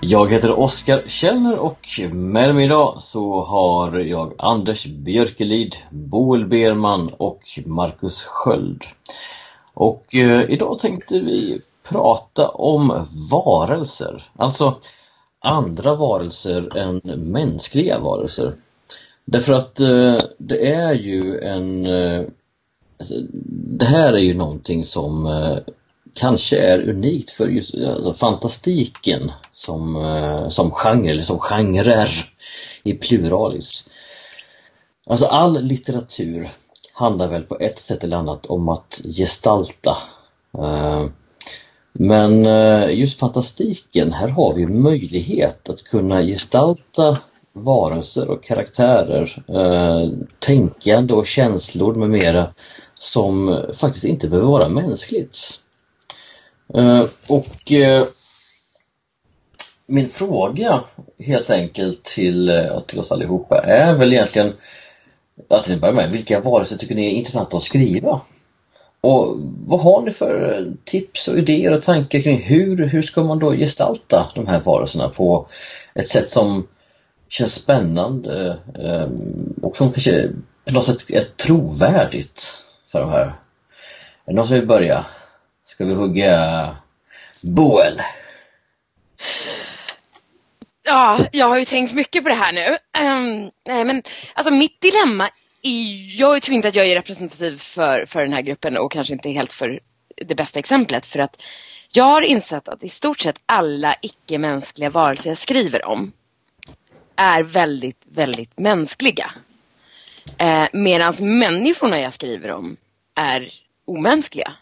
Jag heter Oskar Källner och med mig idag så har jag Anders Björkelid, Boel Berman och Marcus Sköld. Och eh, idag tänkte vi prata om varelser, alltså andra varelser än mänskliga varelser. Därför att eh, det är ju en eh, alltså, det här är ju någonting som eh, kanske är unikt för just alltså, fantastiken som, eh, som genre, eller som genrer i pluralis. Alltså all litteratur handlar väl på ett sätt eller annat om att gestalta. Eh, men eh, just fantastiken, här har vi möjlighet att kunna gestalta varelser och karaktärer, eh, tänkande och känslor med mera som faktiskt inte behöver vara mänskligt. Uh, och uh, min fråga helt enkelt till, uh, till oss allihopa är väl egentligen, alltså ni börjar med, vilka varelser tycker ni är intressanta att skriva? Och vad har ni för tips och idéer och tankar kring hur, hur ska man då gestalta de här varelserna på ett sätt som känns spännande ehm, och som kanske på något sätt är trovärdigt för de här. Är det någon som vill börja? Ska vi hugga Boel? Ja, jag har ju tänkt mycket på det här nu. Um, nej men alltså mitt dilemma är, jag tror inte att jag är representativ för, för den här gruppen och kanske inte helt för det bästa exemplet för att jag har insett att i stort sett alla icke-mänskliga varelser jag skriver om är väldigt, väldigt mänskliga. Eh, Medan människorna jag skriver om är omänskliga.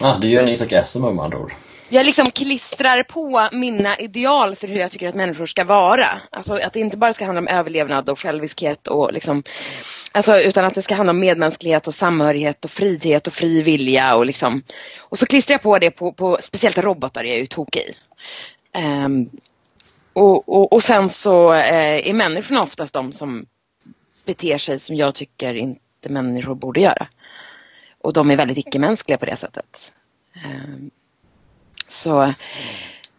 Ja, ah, du gör en Isak Asimov med andra ord. Jag liksom klistrar på mina ideal för hur jag tycker att människor ska vara. Alltså att det inte bara ska handla om överlevnad och själviskhet och liksom Alltså utan att det ska handla om medmänsklighet och samhörighet och frihet och fri vilja och liksom Och så klistrar jag på det på, på speciellt robotar jag är ju tokig i. Um, och, och, och, sen så eh, är människorna oftast de som beter sig som jag tycker inte människor borde göra. Och de är väldigt icke-mänskliga på det sättet. Ehm, så,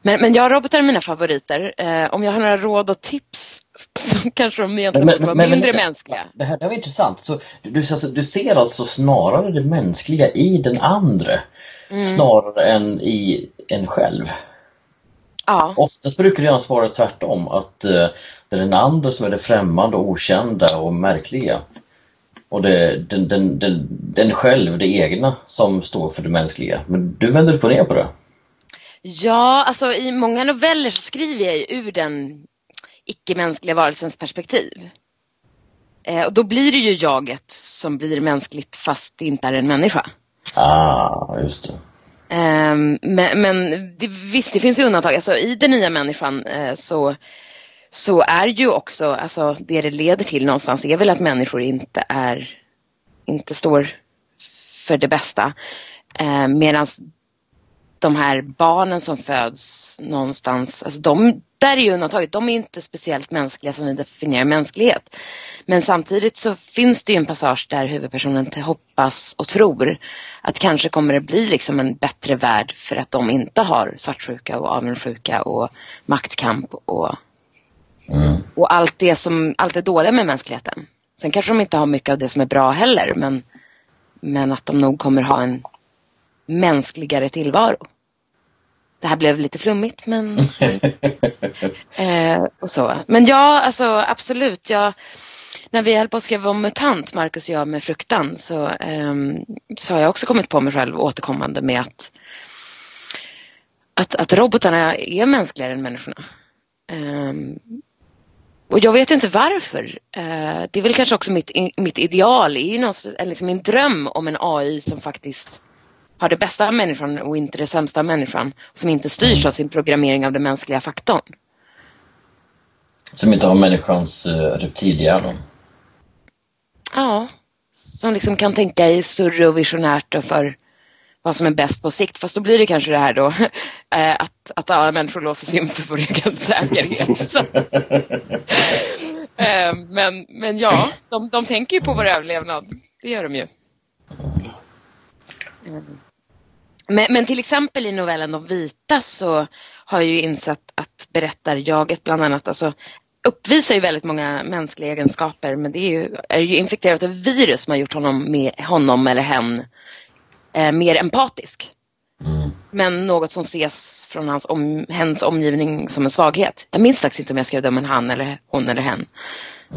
men, men jag robotar är mina favoriter. Ehm, om jag har några råd och tips så kanske de egentligen men, borde vara mindre men, mänskliga. Det här, det här var intressant. Så du, du ser alltså snarare det mänskliga i den andra mm. snarare än i en själv? Ja. Oftast brukar det annars vara tvärtom, att uh, det är den andra som är det främmande, okända och märkliga och det, den, den, den, den själv, det egna, som står för det mänskliga. Men du vänder upp och ner på det. Ja, alltså i många noveller så skriver jag ju ur den icke-mänskliga varelsens perspektiv. Eh, och då blir det ju jaget som blir mänskligt fast det inte är en människa. Ah, just det. Eh, men, men det, visst, det finns ju undantag. Alltså, I den nya människan eh, så så är ju också, alltså det det leder till någonstans är väl att människor inte är, inte står för det bästa. Eh, Medan de här barnen som föds någonstans, alltså de, där är ju undantaget, de är inte speciellt mänskliga som vi definierar mänsklighet. Men samtidigt så finns det ju en passage där huvudpersonen hoppas och tror att kanske kommer det bli liksom en bättre värld för att de inte har svartsjuka och avundsjuka och maktkamp och Mm. Och allt det, som, allt det dåliga med mänskligheten. Sen kanske de inte har mycket av det som är bra heller men, men att de nog kommer ha en mänskligare tillvaro. Det här blev lite flummigt men eh, och så. Men ja, alltså absolut. Jag, när vi höll på att skriva om MUTANT, Marcus och jag med fruktan, så, eh, så har jag också kommit på mig själv återkommande med att, att, att robotarna är mänskligare än människorna. Um, och jag vet inte varför. Eh, det är väl kanske också mitt, mitt ideal, är ju något, liksom min dröm om en AI som faktiskt har det bästa av människan och inte det sämsta av människan. Som inte styrs av sin programmering av den mänskliga faktorn. Som inte har människans uh, reptilhjärna. Ja, som liksom kan tänka i större och visionärt och för vad som är bäst på sikt. Fast då blir det kanske det här då eh, att, att alla människor låses in för vår egen säkerhet. Eh, men, men ja, de, de tänker ju på vår överlevnad. Det gör de ju. Men, men, till exempel i novellen De vita så har jag ju insett att berättarjaget bland annat alltså, uppvisar ju väldigt många mänskliga egenskaper men det är ju, är ju infekterat av virus som har gjort honom, med, honom eller hen eh, mer empatisk. Mm. Men något som ses från hans om, hens omgivning som en svaghet. Jag minns faktiskt inte om jag skrev det om en han eller hon eller hen.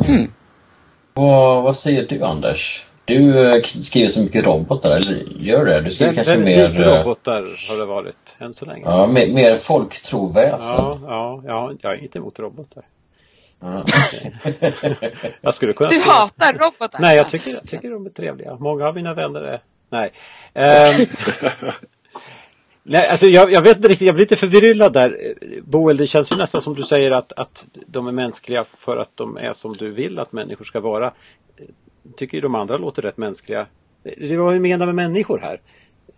Hmm. Vad, vad säger du Anders? Du eh, skriver så mycket robotar, eller gör det? Du skriver kanske mer... Eh, robotar har det varit än så länge. Ja, mer, mer folktroväsen. Ja, ja, ja, jag är inte emot robotar. Ja. jag skulle kunna du hatar robotar? Nej, jag tycker, jag tycker de är trevliga. Många av mina vänner är... Nej. Um... Nej, alltså jag, jag, vet inte riktigt, jag blir lite förbryllad där. Boel, det känns ju nästan som du säger att, att de är mänskliga för att de är som du vill att människor ska vara. Tycker ju de andra låter rätt mänskliga. Det var ju menar med människor här.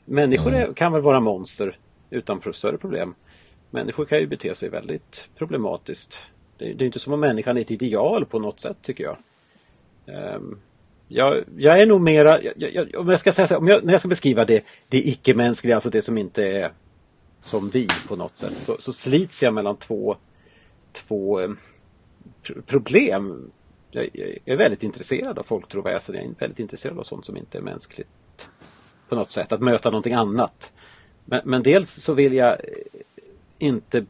Människor är, kan väl vara monster utan större problem. Människor kan ju bete sig väldigt problematiskt. Det, det är inte som om människan är ett ideal på något sätt tycker jag. Um, jag, jag, är nog mera, jag, jag, om jag ska säga så, om jag, när jag ska beskriva det, det icke-mänskliga, alltså det som inte är som vi på något sätt, så, så slits jag mellan två, två eh, problem. Jag, jag, är väldigt intresserad av folktroväsen, jag är väldigt intresserad av sånt som inte är mänskligt på något sätt, att möta någonting annat. Men, men dels så vill jag eh, inte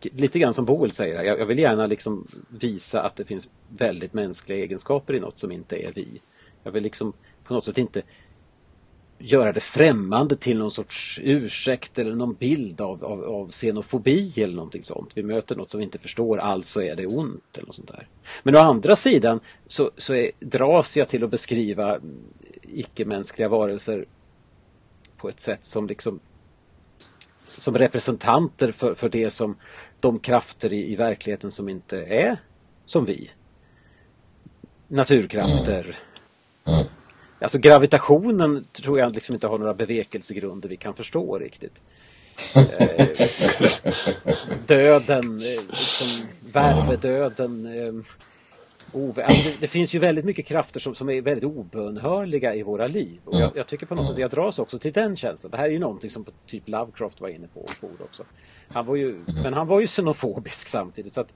lite grann som Boel säger, jag, jag vill gärna liksom visa att det finns väldigt mänskliga egenskaper i något som inte är vi. Jag vill liksom på något sätt inte göra det främmande till någon sorts ursäkt eller någon bild av, av, av xenofobi eller någonting sånt. Vi möter något som vi inte förstår, alltså är det ont eller något sånt där. Men å andra sidan så, så är, dras jag till att beskriva icke-mänskliga varelser på ett sätt som liksom som representanter för, för det som de krafter i, i verkligheten som inte är som vi. Naturkrafter. Mm. Mm. Mm. Alltså gravitationen tror jag liksom inte har några bevekelsegrunder vi kan förstå riktigt. Eh, döden, eh, liksom värmedöden, eh, Alltså det, det, finns ju väldigt mycket krafter som, som är väldigt obönhörliga i våra liv. Och jag, jag tycker på något sätt, jag dras också till den känslan. Det här är ju någonting som typ Lovecraft var inne på också. Han var ju, men han var ju xenofobisk samtidigt. Så att,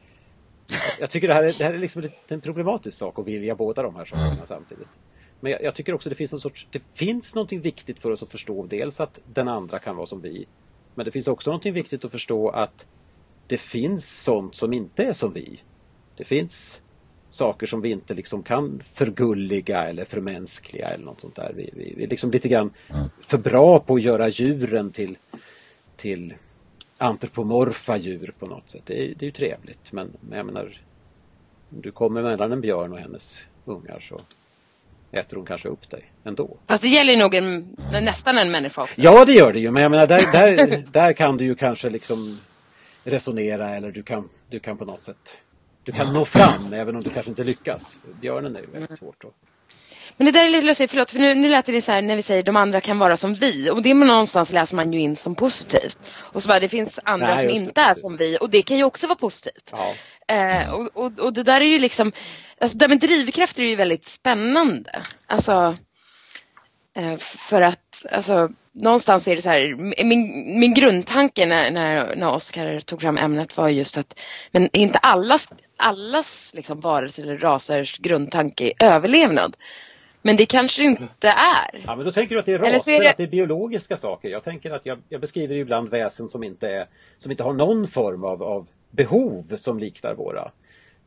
jag tycker det här är, det här är liksom en problematisk sak att vilja båda de här sakerna samtidigt. Men jag, jag, tycker också det finns en sorts, det finns någonting viktigt för oss att förstå. Dels att den andra kan vara som vi. Men det finns också någonting viktigt att förstå att det finns sånt som inte är som vi. Det finns saker som vi inte liksom kan förgulliga eller förmänskliga eller något sånt där. Vi, vi, vi är liksom lite grann för bra på att göra djuren till, till antropomorfa djur på något sätt. Det är, det är ju trevligt men, men jag menar om du kommer mellan en björn och hennes ungar så äter hon kanske upp dig ändå. Fast det gäller nog en, nästan en människa också. Ja det gör det ju men jag menar där, där, där kan du ju kanske liksom resonera eller du kan, du kan på något sätt du kan nå fram även om du kanske inte lyckas. Björnen är ju väldigt mm. svårt att men det där är lite lustigt, förlåt, för nu, nu lät det så här när vi säger de andra kan vara som vi. Och det någonstans läser man ju in som positivt. Och så bara, det finns andra Nej, som inte är som vi och det kan ju också vara positivt. Ja. Eh, och, och, och, det där är ju liksom, alltså det där med drivkrafter är ju väldigt spännande. Alltså, eh, för att, alltså någonstans är det så här, min, min grundtanke när, när, när Oskar tog fram ämnet var just att, men inte allas, allas liksom varelser eller rasers grundtanke är överlevnad. Men det kanske inte är. Ja men då tänker du att det är raser, är det... att det är biologiska saker. Jag tänker att jag, jag beskriver ibland väsen som inte, är, som inte har någon form av, av behov som liknar våra.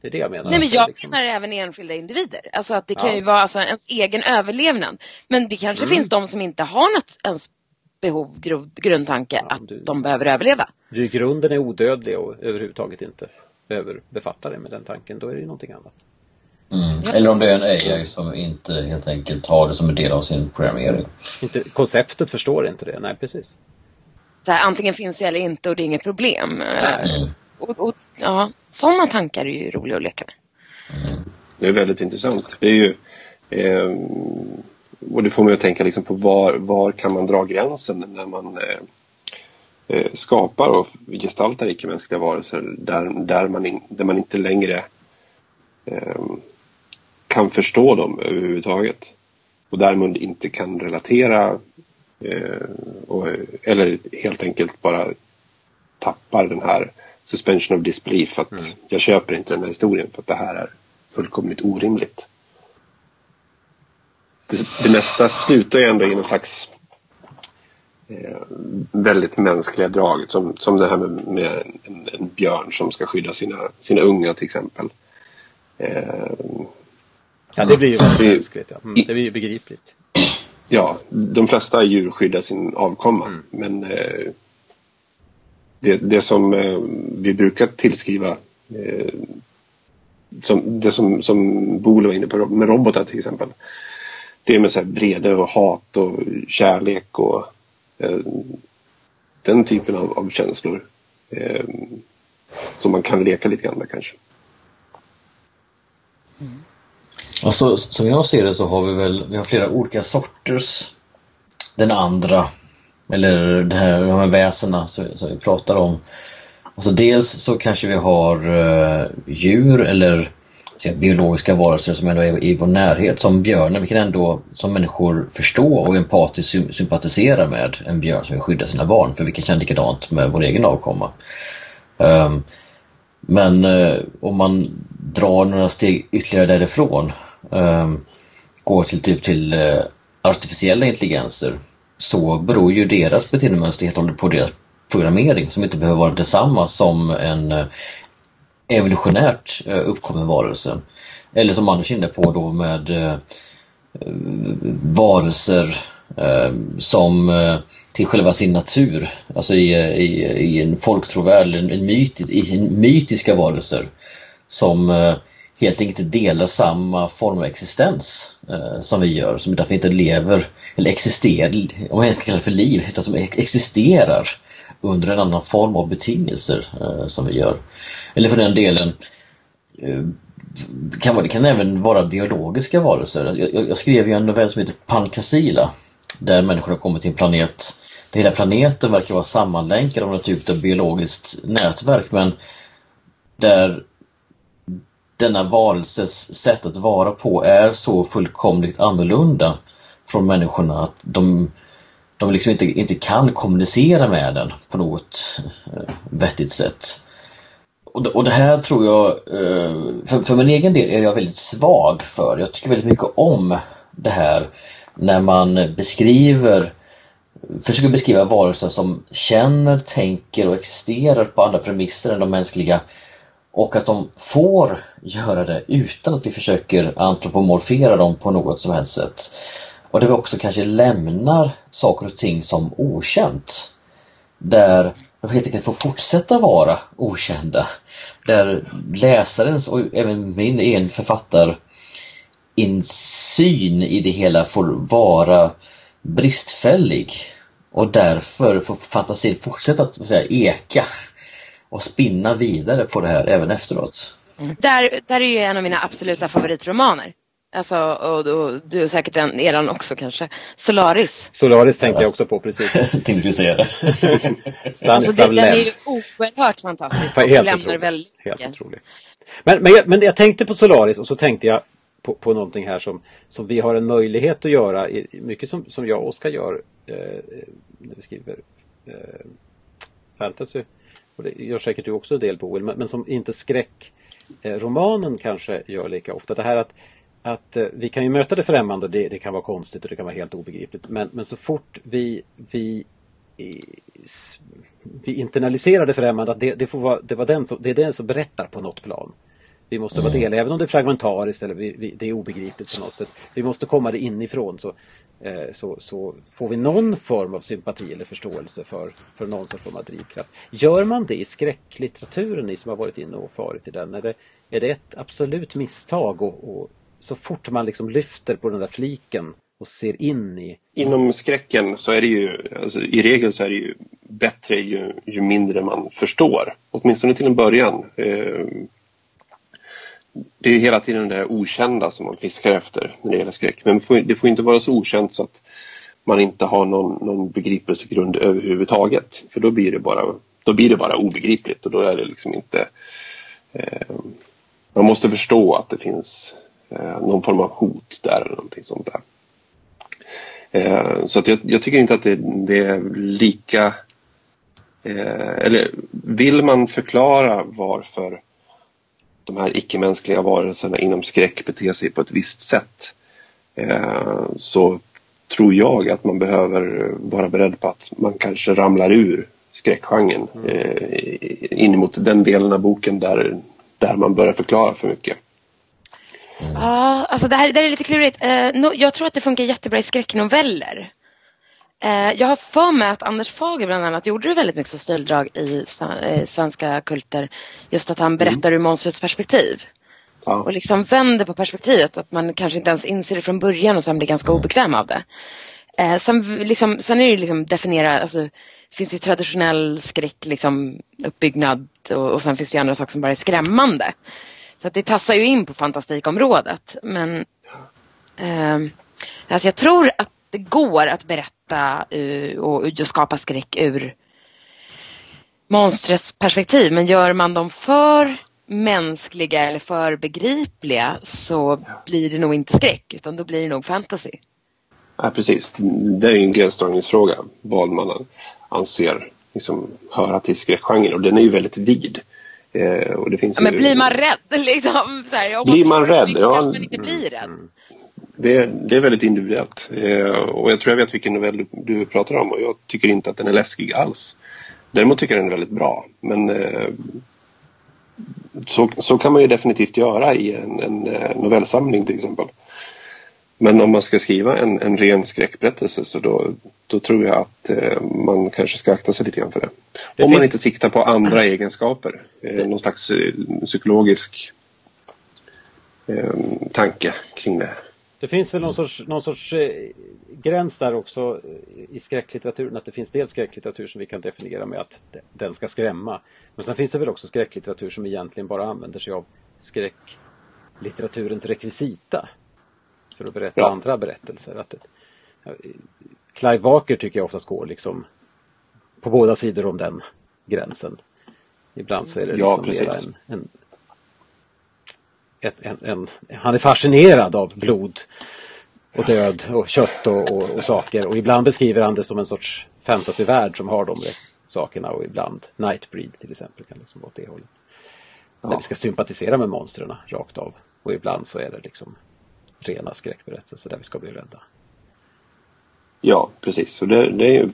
Det är det jag menar. Nej men jag liksom... menar även enskilda individer. Alltså att det kan ja. ju vara alltså ens egen överlevnad. Men det kanske mm. finns de som inte har något ens behov, grundtanke ja, att du, de behöver överleva. Du i grunden är odödlig och överhuvudtaget inte behöver befatta dig med den tanken, då är det ju någonting annat. Mm. Eller om det är en AI som inte helt enkelt tar det som en del av sin programmering. Inte, konceptet förstår inte det, nej precis. Så här, antingen finns det eller inte och det är inget problem. Mm. och, och, ja, sådana tankar är ju roliga att leka med. Mm. Det är väldigt intressant. Det är ju, eh, och det får mig att tänka liksom på var, var kan man dra gränsen när man eh, eh skapar och gestaltar icke-mänskliga varelser där, där, man in, där man inte längre eh, kan förstå dem överhuvudtaget och därmed inte kan relatera eh, och, eller helt enkelt bara tappar den här suspension of disbelief att mm. jag köper inte den här historien för att det här är fullkomligt orimligt. Det, det mesta slutar ju ändå i någon slags eh, väldigt mänskliga drag som, som det här med, med en, en, björn som ska skydda sina, sina unga till exempel. Eh, ja, det blir ju väldigt det, mänskligt. Ja. Mm, det blir ju begripligt. Ja, de flesta djur skyddar sin avkomma. Mm. Men eh, det, det som eh, vi brukar tillskriva eh, som, det som, som Bole var inne på med robotar till exempel. Det är med så här vrede och hat och kärlek och eh, den typen av, av känslor. Eh, som man kan leka lite grann med kanske. Mm. Alltså, som jag ser det så har vi väl vi har flera olika sorters den andra eller det här, de här väsena som, som vi pratar om. Alltså dels så kanske vi har uh, djur eller säga, biologiska varelser som ändå är i vår närhet som björnen. Vi kan ändå som människor förstå och empatiskt sympatisera med en björn som vill skydda sina barn för vi kan känna likadant med vår egen avkomma. Um, men eh, om man drar några steg ytterligare därifrån Ehm, går till typ till eh, artificiella intelligenser så beror ju deras beteendemönster helt och hållet på deras programmering som inte behöver vara detsamma som en eh, evolutionärt eh, uppkommen varelse. Eller som Anders är inne på då med eh, varelser ehm, som eh, till själva sin natur, alltså i, i, i en folktrovärld, en, en myt, i en mytiska varelser som eh, helt enkelt inte delar samma form av existens eh, som vi gör, som därför inte lever eller existerar, om man ens ska kalla det för liv, utan som existerar under en annan form av betingelser eh, som vi gör. Eller för den delen eh, kan, det kan även vara biologiska varelser. Jag, jag skrev ju en novell som heter Pankasila där människor har kommit till en planet där hela planeten verkar vara sammanlänkad av något typ av biologiskt nätverk men där denna varelses sätt att vara på är så fullkomligt annorlunda från människorna att de, de liksom inte, inte kan kommunicera med den på något eh, vettigt sätt. Och, och det här tror jag, eh, för, för min egen del är jag väldigt svag för. Jag tycker väldigt mycket om det här när man beskriver försöker beskriva varelser som känner, tänker och existerar på andra premisser än de mänskliga och att de får göra det utan att vi försöker antropomorfera dem på något som helst sätt. Och där vi också kanske lämnar saker och ting som okänt. Där de helt enkelt får fortsätta vara okända. Där läsarens och även min egen författar insyn i det hela får vara bristfällig och därför får fantasin fortsätta att säga, eka och spinna vidare på det här även efteråt. Mm. Där, där är ju en av mina absoluta favoritromaner. Alltså, och, och du är säkert en, eran också kanske. Solaris. Solaris tänkte jag också på precis. tänkte vi säga det. alltså, det, den är ju oerhört fantastisk och Helt lämnar otroligt. väldigt Helt otroligt. Men, men, jag, men jag tänkte på Solaris och så tänkte jag på, på någonting här som, som vi har en möjlighet att göra, mycket som, som jag och Oskar gör eh, när vi skriver eh, fantasy och det gör säkert du också en del Boel, men, men som inte skräckromanen kanske gör lika ofta. Det här att, att eh, vi kan ju möta det främmande, det, det kan vara konstigt och det kan vara helt obegripligt. Men, men så fort vi, vi vi internaliserar det främmande, att det, det, får vara, det, var den som, det är den som berättar på något plan. Vi måste vara mm. del, även om det är fragmentariskt eller vi, vi, det är obegripligt på något sätt. Vi måste komma det inifrån. Så Eh, Eh, så, så, får vi någon form av sympati eller förståelse för, för någon sorts form av drivkraft. Gör man det i skräcklitteraturen, ni som har varit inne och farit i den, är det, är det ett absolut misstag och, och så fort man liksom lyfter på den där fliken och ser in i... Inom skräcken så är det ju, alltså, i regel så är det ju bättre ju, ju mindre man förstår. Åtminstone till en början. Eh, det är hela tiden det okända som man fiskar efter när det gäller skräck. Men det får inte vara så okänt så att man inte har någon, någon begripelsegrund överhuvudtaget. För då blir det bara, då blir det bara obegripligt och då är det liksom inte... Eh, man måste förstå att det finns eh, någon form av hot där eller någonting sånt där. Eh, så att jag, jag, tycker inte att det, det är lika... Eh, eller vill man förklara varför de här icke-mänskliga varelserna inom skräck beter sig på ett visst sätt eh, så tror jag att man behöver vara beredd på att man kanske ramlar ur skräckgenren mm. eh, in mot den delen av boken där, där man börjar förklara för mycket. Mm. Ja, alltså det här, det här är lite klurigt. Eh, jag tror att det funkar jättebra i skräcknoveller. Eh, jag har för mig att Anders Fager bland annat gjorde det väldigt mycket som stildrag i eh, svenska kulter. Just att han berättar mm. ur monstrets perspektiv. Ja. Och liksom vänder på perspektivet. Att man kanske inte ens inser det från början och sen blir ganska obekväm av det. Eh, sen, liksom, sen är det liksom definiera, alltså, det finns ju traditionell skräck, liksom, uppbyggnad och, och sen finns det ju andra saker som bara är skrämmande. Så att det tassar ju in på fantastikområdet. Men eh, alltså jag tror att det går att berätta uh, och just skapa skräck ur monstrets perspektiv. Men gör man dem för mänskliga eller för begripliga så blir det nog inte skräck utan då blir det nog fantasy. Ja, precis. Det är en gränsdragningsfråga vad man anser liksom, höra till skräckgenren och den är ju väldigt vid. Eh, och det finns ja, ju... Men blir man rädd? Liksom, så här, blir man rädd? Ja, man inte blir rädd. Det, det, är väldigt individuellt. Eh, och jag tror jag vet vilken novell du, du, pratar om och jag tycker inte att den är läskig alls. Däremot tycker jag den är väldigt bra. Men eh, så, så kan man ju definitivt göra i en, en eh, novellsamling till exempel. Men om man ska skriva en, en ren skräckberättelse så då, då tror jag att eh, man kanske ska akta sig lite grann för det. det om finns... man inte siktar på andra egenskaper. Eh, någon slags eh, psykologisk eh, tanke kring det. Det finns väl någon sorts, någon sorts eh, gräns där också i skräcklitteraturen. Att det finns dels skräcklitteratur som vi kan definiera med att den ska skrämma. Men sen finns det väl också skräcklitteratur som egentligen bara använder sig av skräcklitteraturens rekvisita. För att berätta ja. andra berättelser. Att det, Clive Walker tycker jag oftast går liksom på båda sidor om den gränsen. Ibland så är det liksom ja, mera en, en en, en, han är fascinerad av blod och död och kött och, och, och, saker och ibland beskriver han det som en sorts fantasyvärld som har de sakerna och ibland Nightbreed till exempel kan liksom vara åt det hållet. Ja. Där vi ska sympatisera med monstren rakt av och ibland så är det liksom rena skräckberättelser där vi ska bli rädda. Ja precis och det, det är ju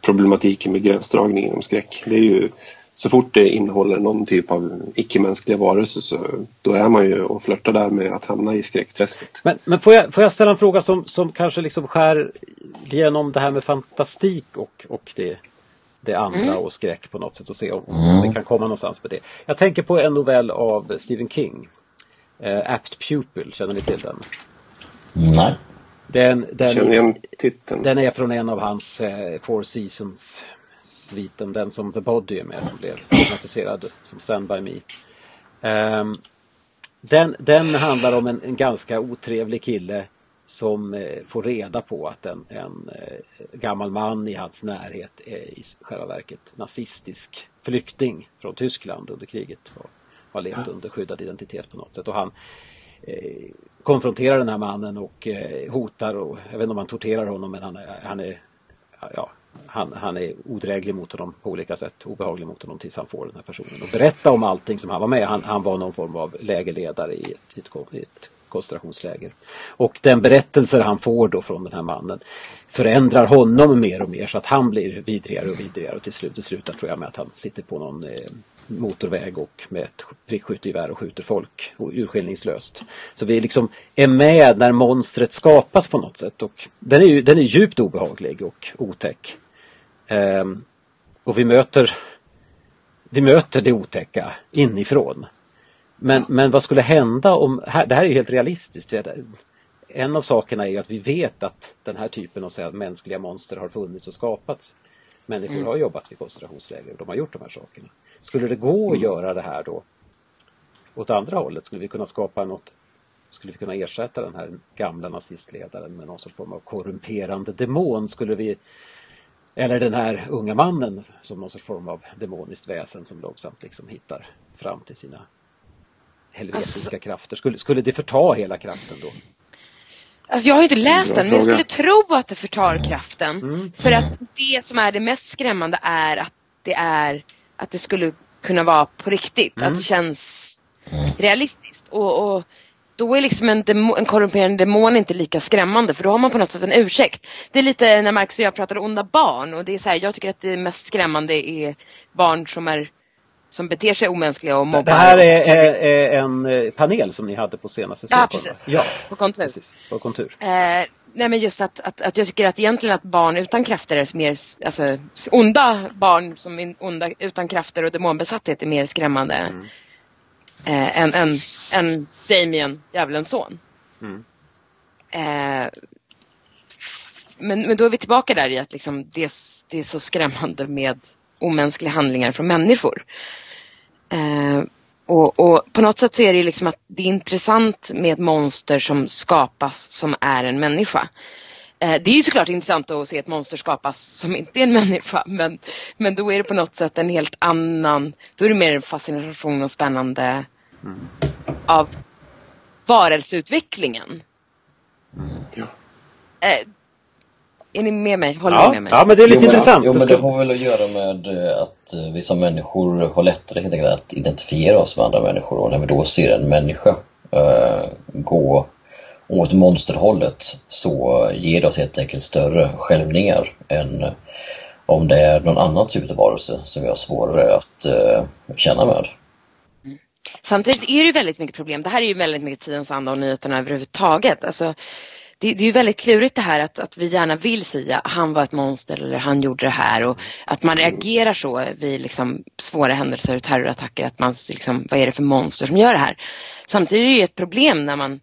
problematiken med gränsdragningen inom skräck. Det är ju så fort det innehåller någon typ av icke-mänskliga varelser så då är man ju och flörtar där med att hamna i skräckträsket. Men, men får, jag, får jag ställa en fråga som, som kanske liksom skär genom det här med fantastik och, och det, det andra mm. och skräck på något sätt och se om, mm. det kan komma någonstans med det. Jag tänker på en novell av Stephen King. Uh, Apt Pupil, känner ni till den? Nej. Den, den, den är från en av hans uh, Four Seasons sviten, den som The Body är med som blev filmatiserad som Stand By Me. Um, den, den handlar om en, en, ganska otrevlig kille som eh, får reda på att en, en eh, gammal man i hans närhet är i själva verket nazistisk flykting från Tyskland under kriget och har levt under skyddad identitet på något sätt. Och han eh, konfronterar den här mannen och eh, hotar och jag vet inte om han torterar honom men han, han är ja, han, han är odräglig mot honom på olika sätt, obehaglig mot honom tills han får den här personen och berätta om allting som han var med. Han, han var någon form av lägerledare i ett, i ett koncentrationsläger. Och den berättelser han får då från den här mannen förändrar honom mer och mer så att han blir vidrigare och vidrigare och till slut det slutar tror jag med att han sitter på någon eh, motorväg och med ett prickskyttegevär och skjuter folk urskillningslöst. Så vi liksom är med när monstret skapas på något sätt och den är ju den är djupt obehaglig och otäck. Um, och vi möter vi möter det otäcka inifrån. Men, men vad skulle hända om, här, det här är helt realistiskt. En av sakerna är att vi vet att den här typen av här, mänskliga monster har funnits och skapats. Människor har jobbat vid koncentrationsläger och de har gjort de här sakerna. Skulle det gå att göra det här då åt andra hållet? Skulle vi kunna skapa något skulle vi kunna ersätta den här gamla nazistledaren med någon sorts form av korrumperande demon? Skulle vi eller den här unga mannen som någon sorts form av demoniskt väsen som långsamt liksom hittar fram till sina helvetiska alltså, krafter. Skulle, skulle det förta hela kraften då? Alltså jag har inte läst den men jag skulle tro att det förtar kraften. Mm. För att det som är det mest skrämmande är att det är att det skulle kunna vara på riktigt. Mm. Att det känns realistiskt. Och, och då är liksom en, en korrumperande demon inte lika skrämmande för då har man på något sätt en ursäkt. Det är lite när Marcus och jag pratade onda barn och det är så här, jag tycker att det mest skrämmande är barn som är som beter sig omänskliga och mobbar. Det här är, är, är en eh, panel som ni hade på senaste Ja, precis. Ja, på kontur. Precis, på kontur. Eh, nej men just att, att, att jag tycker att egentligen att barn utan krafter är mer, alltså onda barn som onda utan krafter och demonbesatthet är mer skrämmande mm. Eh, än, än, än Damien, djävulens son. Mm. Eh, men, men då är vi tillbaka där i att liksom det, det är så skrämmande med omänskliga handlingar från människor. Eh, och, och, på något sätt så är det liksom att det är intressant med ett monster som skapas som är en människa. Eh, det är ju såklart intressant att se ett monster skapas som inte är en människa men, men då är det på något sätt en helt annan, då är det mer fascination och spännande mm. av varelseutvecklingen. Mm. Ja. Eh, är ni med mig? Håller ja. ni med mig? Ja, men det är lite jo, intressant. jo, men det har väl att göra med eh, att eh, vi som människor har lättare helt enkelt att identifiera oss med andra människor och när vi då ser en människa uh, gå åt monsterhållet så ger det oss helt enkelt större skälvningar än om det är någon annan typ av varelse som vi har svårare att uh, känna med. Samtidigt är det ju väldigt mycket problem. Det här är ju väldigt mycket tidens anda och nyheterna överhuvudtaget. Alltså, det, det är ju väldigt klurigt det här att, att vi gärna vill säga han var ett monster eller han gjorde det här och att man reagerar så vid liksom svåra händelser och terrorattacker. Att man liksom, vad är det för monster som gör det här? Samtidigt är det ju ett problem när man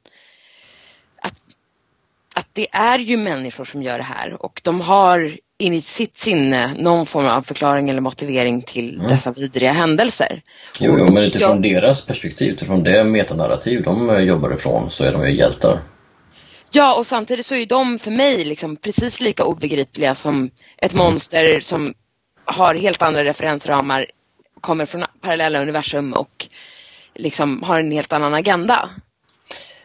att det är ju människor som gör det här och de har i sitt sinne någon form av förklaring eller motivering till mm. dessa vidriga händelser. Jo, jo men utifrån jag... deras perspektiv, utifrån det metanarrativ de jobbar ifrån så är de ju hjältar. Ja, och samtidigt så är de för mig liksom precis lika obegripliga som ett monster som har helt andra referensramar, kommer från parallella universum och liksom har en helt annan agenda.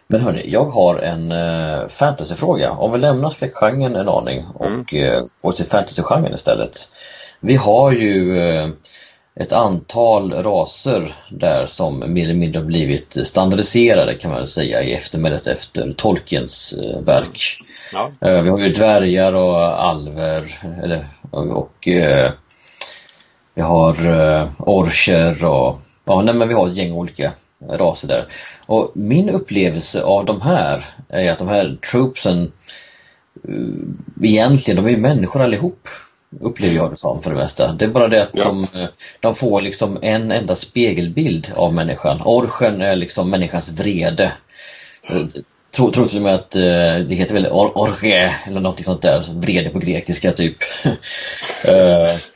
Men hörni, jag har en uh, fantasyfråga. Om vi lämnar skräckgenren en aning och mm. uh, går till fantasygenren istället. Vi har ju uh, ett antal raser där som mer eller mindre har blivit standardiserade kan man väl säga i eftermälet efter Tolkiens eh, verk. Ja. Eh, vi har ju dvärgar och alver eller, och, och eh, vi har eh, orcher och ja, nej, men vi har ett gäng olika raser där. Och min upplevelse av de här är att de här troopsen eh, egentligen, de är ju människor allihop upplever jag det som för det mesta. Det är bara det att ja. de, de får liksom en enda spegelbild av människan. Orchen är liksom människans vrede. Tror, tror till och med att det heter väl or orge eller något sånt där, vrede på grekiska typ. uh,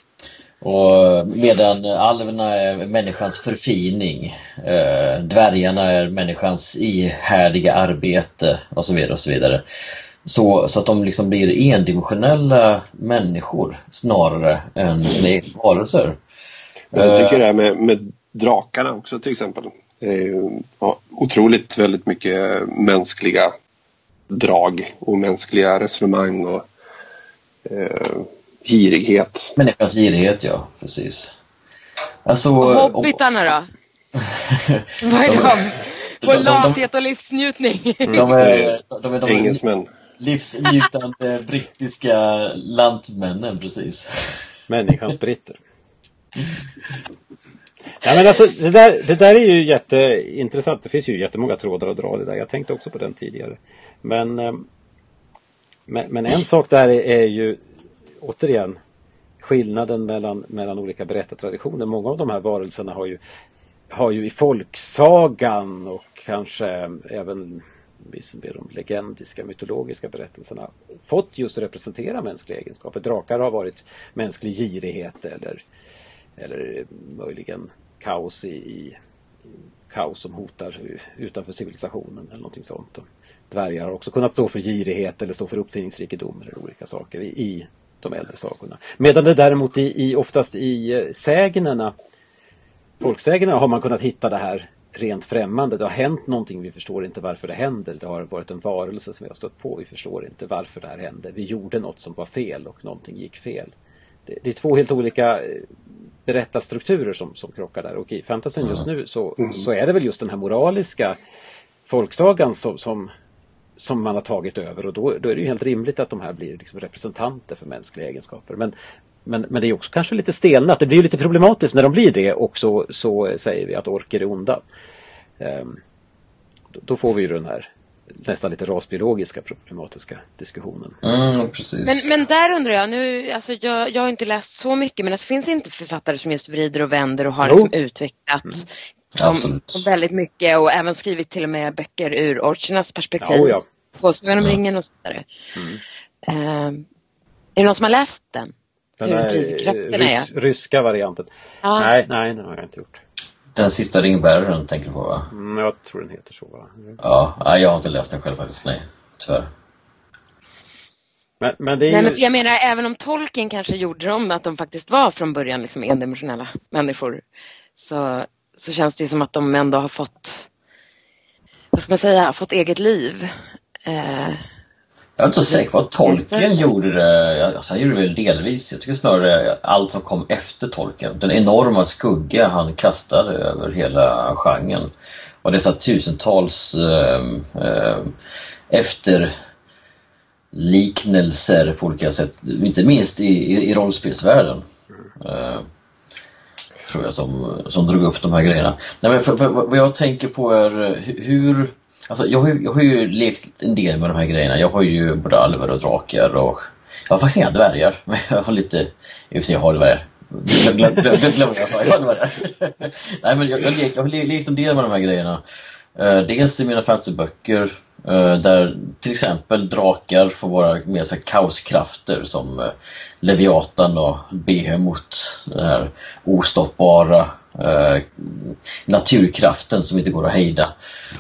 och medan alverna är människans förfining, uh, dvärgarna är människans ihärdiga arbete och så vidare och så vidare. Så, så att de liksom blir endimensionella människor snarare än sina egna varelser. Jag tycker det här med, med drakarna också till exempel. Ja, otroligt väldigt mycket mänskliga drag och mänskliga resonemang och eh, girighet. Människans girighet, ja. Precis. Alltså, och hobbitarna då? Vad är de? Vår lathet och livsnjutning. De är, de är, de är, Engelsmän livsnjutande brittiska lantmännen precis. Människans britter. Ja, men alltså, det, där, det där är ju jätteintressant. Det finns ju jättemånga trådar att dra det där. Jag tänkte också på den tidigare. Men, eh, men, men en sak där är, är ju återigen skillnaden mellan, mellan olika berättartraditioner. Många av de här varelserna har ju, har ju i folksagan och kanske även de legendiska, mytologiska berättelserna fått just representera mänskliga egenskaper. Drakar har varit mänsklig girighet eller, eller möjligen kaos i, i kaos som hotar utanför civilisationen eller någonting sånt. Dvärgar har också kunnat stå för girighet eller stå för uppfinningsrikedom eller olika saker i, i de äldre sagorna. Medan det däremot i, i oftast i eh, sägnerna, folksägnerna har man kunnat hitta det här rent främmande. Det har hänt någonting, vi förstår inte varför det händer. Det har varit en varelse som vi har stött på, vi förstår inte varför det här hände. Vi gjorde något som var fel och någonting gick fel. Det, det är två helt olika eh, berättarstrukturer som, som krockar där och i fantasyn just nu så, så är det väl just den här moraliska folksagan som, som, som man har tagit över och då, då är det ju helt rimligt att de här blir liksom representanter för mänskliga egenskaper. Men, men, men det är också kanske lite stelnat, det blir lite problematiskt när de blir det och så, så säger vi att orker är onda. Um, då, får vi ju den här nästan lite rasbiologiska problematiska diskussionen. Mm, precis. Men, men där undrar jag, nu, alltså jag, jag har inte läst så mycket men det finns inte författare som just vrider och vänder och har liksom utvecklat mm. Dem, väldigt mycket och även skrivit till och med böcker ur orchernas perspektiv. Ja, ja. På Sagan om ringen och så vidare. Mm. Uh, är det någon som har läst den? Den Hur drivkrafterna rys, är? Ryska varianten. Ja. Nej, nej, den har jag inte gjort. Den sista ringbäraren tänker du på va? Mm, jag tror den heter så va? Ja, jag har inte läst den själv faktiskt, nej. Tyvärr. Men, men det är Nej, ju... men jag menar även om tolken kanske gjorde dem att de faktiskt var från början liksom endimensionella människor så, så känns det ju som att de ändå har fått vad ska man säga, fått eget liv. Eh, jag är inte så säker på att Tolkien gjorde det, alltså han gjorde det väl delvis. Jag tycker snarare allt som kom efter Tolkien. Den enorma skugga han kastade över hela genren. Och dessa tusentals eh, eh, efterliknelser på olika sätt. Inte minst i, i, i rollspelsvärlden. Eh, tror jag som, som drog upp de här grejerna. Nej, men för, för, vad jag tänker på är hur Alltså jag har, ju, jag har ju lekt en del med de här grejerna. Jag har ju både alver och drakar och jag har faktiskt inga dvärgar. Men jag har lite, i och för sig jag har dvärgar. Glöm, glöm, glöm, glöm jag, jag har dvärgar. Nej men jag, jag, lek, jag har lekt en del med de här grejerna. Uh, dels i mina fantasyböcker Eh, där till exempel drakar får vara mer så kaoskrafter som eh, Leviatan och Behemoth. Den här ostoppbara Eh, naturkraften som inte går att hejda.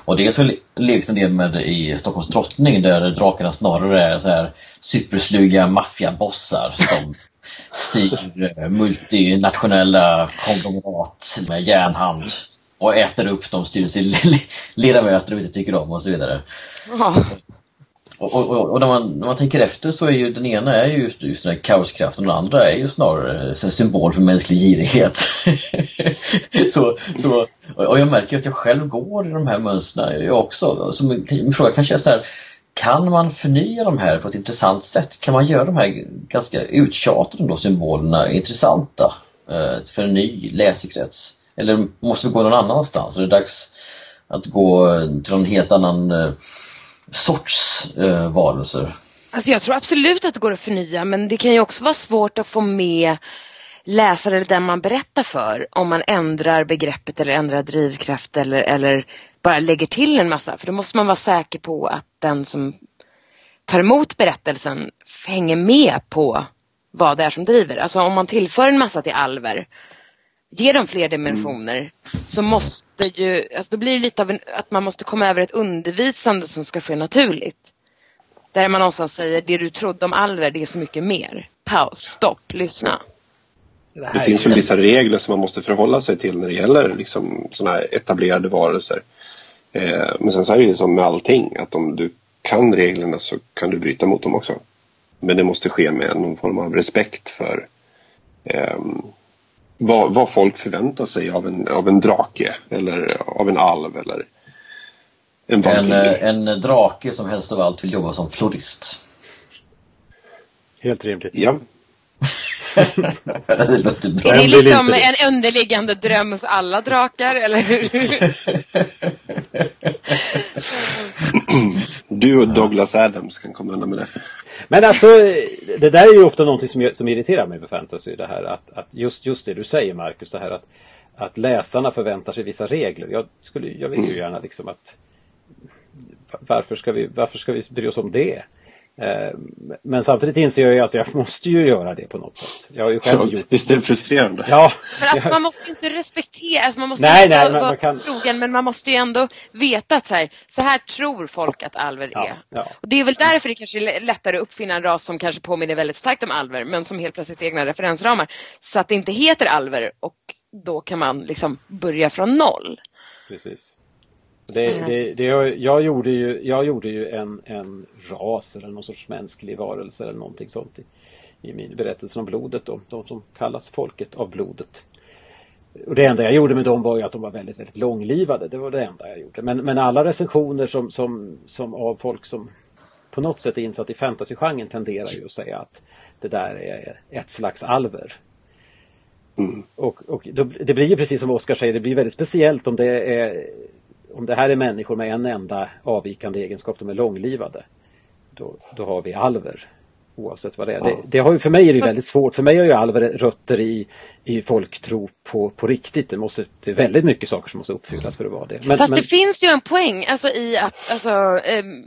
Och det har lekt en del med i Stockholms drottning där drakarna snarare är så här supersluga maffiabossar som styr eh, multinationella konglomerat med järnhand och äter upp de styrelseledamöter de inte tycker om och så vidare. Och, och, och, när, man, när man tänker efter så är ju den ena är ju just, just den här kaoskraften och den andra är ju snarare en symbol för mänsklig girighet. så, så, och jag märker att jag själv går i de här mönstren jag också. Så min fråga kanske är så här, kan man förnya de här på ett intressant sätt? Kan man göra de här ganska uttjatade då, symbolerna intressanta eh, för en ny läsekrets? Eller måste vi gå någon annanstans? Är det dags att gå eh, till någon helt annan eh, sorts eh, varelser? Alltså jag tror absolut att det går att förnya men det kan ju också vara svårt att få med läsare eller den man berättar för om man ändrar begreppet eller ändrar drivkraft eller, eller bara lägger till en massa. För då måste man vara säker på att den som tar emot berättelsen hänger med på vad det är som driver. Alltså om man tillför en massa till alver ger dem fler dimensioner mm. så måste ju, alltså då blir det lite av en, att man måste komma över ett undervisande som ska ske naturligt. Där man någonstans säger det du trodde om alver det är så mycket mer. Paus, stopp, lyssna. Det, det finns väl vissa regler som man måste förhålla sig till när det gäller liksom sådana här etablerade varelser. Eh, men sen så är det ju som med allting att om du kan reglerna så kan du bryta mot dem också. Men det måste ske med någon form av respekt för eh, vad, vad folk förväntar sig av en, av en drake eller av en alv eller en vampyr. En, en drake som helst av allt vill jobba som florist. Helt rimligt. Ja. Det låter bra. Är det liksom en underliggande dröm hos alla drakar eller hur? du och Douglas Adams kan komma undan med det. Men alltså, det där är ju ofta någonting som, som irriterar mig med fantasy. Det här att, att just, just det du säger Marcus, det här att, att läsarna förväntar sig vissa regler. Jag, skulle, jag vill ju gärna liksom att varför ska vi, varför ska vi bry oss om det? Eh, men samtidigt inser jag ju att jag måste ju göra det på något sätt. Jag har ju själv gjort Visst är det frustrerande? Ja, Men alltså, man måste ju inte respektera, alltså, man måste Nej, inte nej, vara, men man vara kan- trogen, men man måste ju ändå veta att så här, så här tror folk att alver ja, är. ja. Och det är väl därför det kanske är lättare att uppfinna en ras som kanske påminner väldigt starkt om alver men som helt plötsligt egna referensramar. Så att det inte heter alver och då kan man liksom börja från noll. precis. Det, Mm. det, det, jag, jag gjorde ju, jag gjorde ju en, en ras eller någon sorts mänsklig varelse eller någonting sånt i, i min berättelse om blodet. Då, de som kallas folket av blodet. Och det enda jag gjorde med dem var ju att de var väldigt, väldigt långlivade. Det var det enda jag gjorde. Men, men alla recensioner som, som, som av folk som på något sätt är insatt i fantasygenren tenderar ju att säga att det där är ett slags alver. Mm. Och, och då, det blir ju precis som Oskar säger, det blir väldigt speciellt om det är om det här är människor med en enda avvikande egenskap, de är långlivade. Då, då har vi alver. Oavsett vad det är. Det, det har ju, för mig är det ju väldigt svårt. För mig har ju alver rötter i, i folktro på, på riktigt. Det, måste, det är väldigt mycket saker som måste uppfyllas för att vara det. Men, Fast men, det finns ju en poäng alltså, i att alltså, ehm,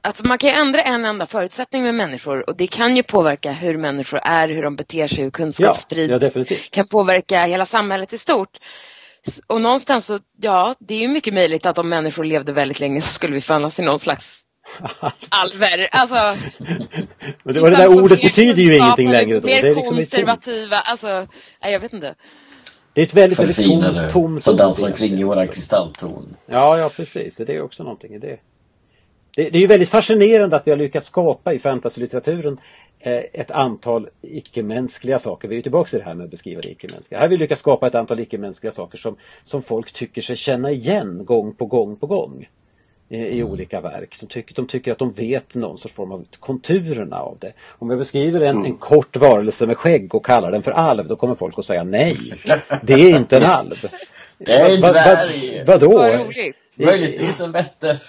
alltså, man kan ju ändra en enda förutsättning med människor och det kan ju påverka hur människor är, hur de beter sig, hur kunskap ja, sprids. ja, kan påverka hela samhället i stort. Och någonstans så, ja, det är ju mycket möjligt att om människor levde väldigt länge så skulle vi förvandlas till någon slags alver. Alltså, Men det, och det där ordet betyder ju ingenting längre då. Mer Det är liksom konservativa, alltså, nej, jag vet inte. det är ett väldigt, väldigt tomt, tomt som dansar omkring i våran kristalltorn. Ja, ja precis. Det är också någonting i det. Det, det är ju väldigt fascinerande att vi har lyckats skapa i fantasylitteraturen Eh, ett antal icke-mänskliga saker. Vi är ju tillbaka till det här med att beskriva det icke-mänskliga. Här har vi lyckats skapa ett antal icke-mänskliga saker som, som folk tycker sig känna igen gång på gång på gång. Eh, I olika verk. Som tycker, de tycker att de vet någon sorts form av konturerna av det. Om jag beskriver en, en kort varelse med skägg och kallar den för alv, då kommer folk att säga nej. Det är inte en alv. Det är en Va- va- dvärg! Vadå? Vad roligt. Möjligtvis en bätte.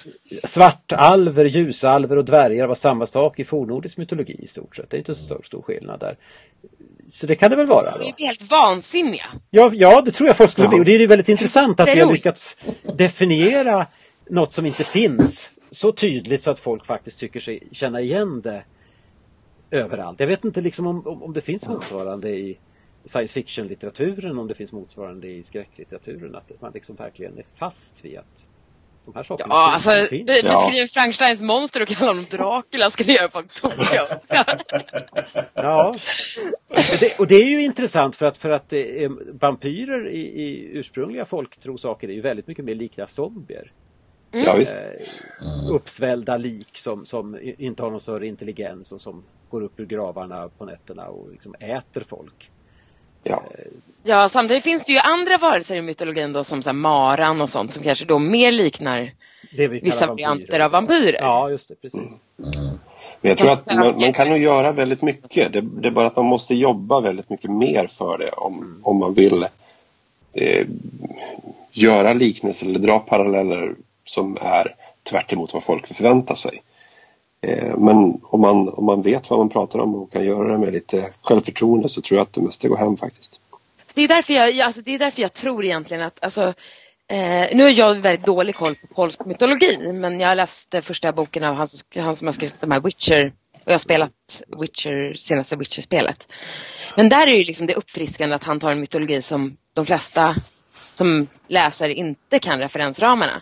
Svartalver, ljusalver och dvärgar var samma sak i fornnordisk mytologi i stort sett. Det är inte så stor, stor skillnad där. Så det kan det väl vara? Vi är helt vansinniga. Ja, ja, det tror jag folk skulle bli. Och det är ju väldigt intressant att vi har lyckats definiera något som inte finns så tydligt så att folk faktiskt tycker sig känna igen det överallt. Jag vet inte liksom om, om, om det finns motsvarande i science fiction-litteraturen, om det finns motsvarande i skräcklitteraturen. Att man liksom verkligen är fast vid att de här sakerna Ja, finns. alltså finns. be- Ja. Frankensteins monster och kalla honom Dracula skulle göra folk tokiga. Ja. Och det, och det är ju intressant för att, för att eh, vampyrer i, i ursprungliga folktrosaker är ju väldigt mycket mer lika zombier. Ja, visst. Eh, uppsvällda lik som, som inte har någon större intelligens och som går upp ur gravarna på nätterna och liksom äter folk. Ja. Ja, samtidigt finns det ju andra varelser i mytologin då som så här, maran och sånt som kanske då mer liknar Det vi vissa vampyrer. varianter av vampyrer. Ja, just det. Precis. Men jag tror att man, man kan nog göra väldigt mycket. Det, det är bara att man måste jobba väldigt mycket mer för det om, om man vill eh, göra liknelser eller dra paralleller som är tvärt emot vad folk förväntar sig. Eh, men om man, om man vet vad man pratar om och kan göra det med lite självförtroende så tror jag att det mesta går hem faktiskt. Det är därför jag, alltså, det är därför jag tror egentligen att alltså, eh, nu har jag väldigt dålig koll på polsk mytologi men jag läste första boken av han, som- han som har skrivit de här Witcher och jag har spelat Witcher, senaste Witcher-spelet. Men där är ju liksom det uppfriskande att han tar en mytologi som de flesta som läser inte kan referensramarna.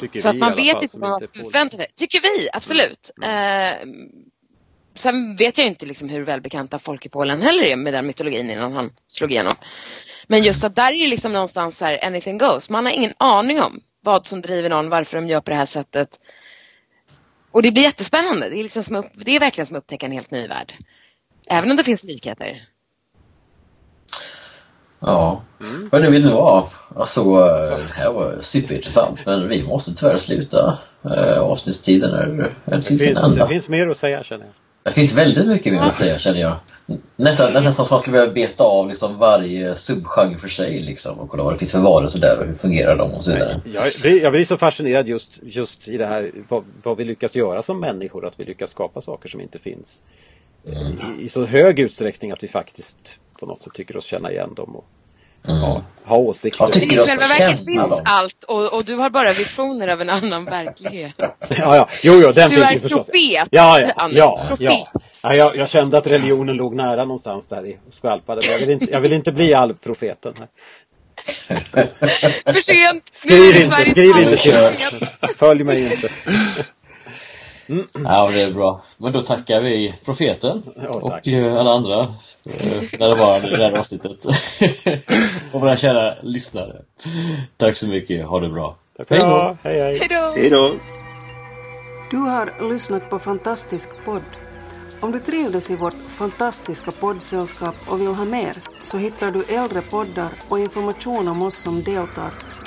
Tycker Så att man vet fall, inte vad man förväntar sig. Tycker vi, absolut. Eh, sen vet jag inte liksom hur välbekanta folk i Polen heller är med den mytologin innan han slog igenom. Men just att där är liksom någonstans här, anything goes. Man har ingen aning om vad som driver någon, varför de gör på det här sättet. Och det blir jättespännande. Det är, liksom som, upp- det är verkligen som att upptäcka en helt ny värld. Även om det finns likheter. Ja. Hörni, vill ni vara? Alltså, eh, det här var superintressant men vi måste tyvärr sluta. Eh, Avsnittstiden är, är Det till sin finns, det ända. finns mer att säga känner jag. Det finns väldigt mycket mer att säga känner jag. Nästan, nästan som att man skulle behöva beta av liksom varje subgenre för sig liksom och kolla vad det finns för varelser där och hur fungerar de och så vidare. Jag blir, jag blir så fascinerad just, just i det här vad, vad vi lyckas göra som människor, att vi lyckas skapa saker som inte finns. I, I så hög utsträckning att vi faktiskt på något sätt tycker oss känna igen dem. Och ha, ha åsikter. Jag tycker I jag själva verket känna finns dem. allt och, och du har bara visioner av en annan verklighet. Ja, ja. Jo, jo, den Du är förstås. profet, Ja, ja, Anders. ja, Profet. ja. ja jag, jag kände att religionen låg nära någonstans där i och skvalpade. Jag vill inte, jag vill inte bli alvprofeten. Här. För sent! Skriv inte, skriv inte till. Följ mig inte. Ja, det är bra. Men då tackar vi profeten Ja, och eh, alla andra eh, närvarande i det här avsnittet. och våra kära lyssnare. Tack så mycket. Ha det bra. Hej, hej. Hej då! Hej då! Du har lyssnat på Fantastisk podd. Om du trivdes i vårt fantastiska poddsällskap och vill ha mer så hittar du äldre poddar och information om oss som deltar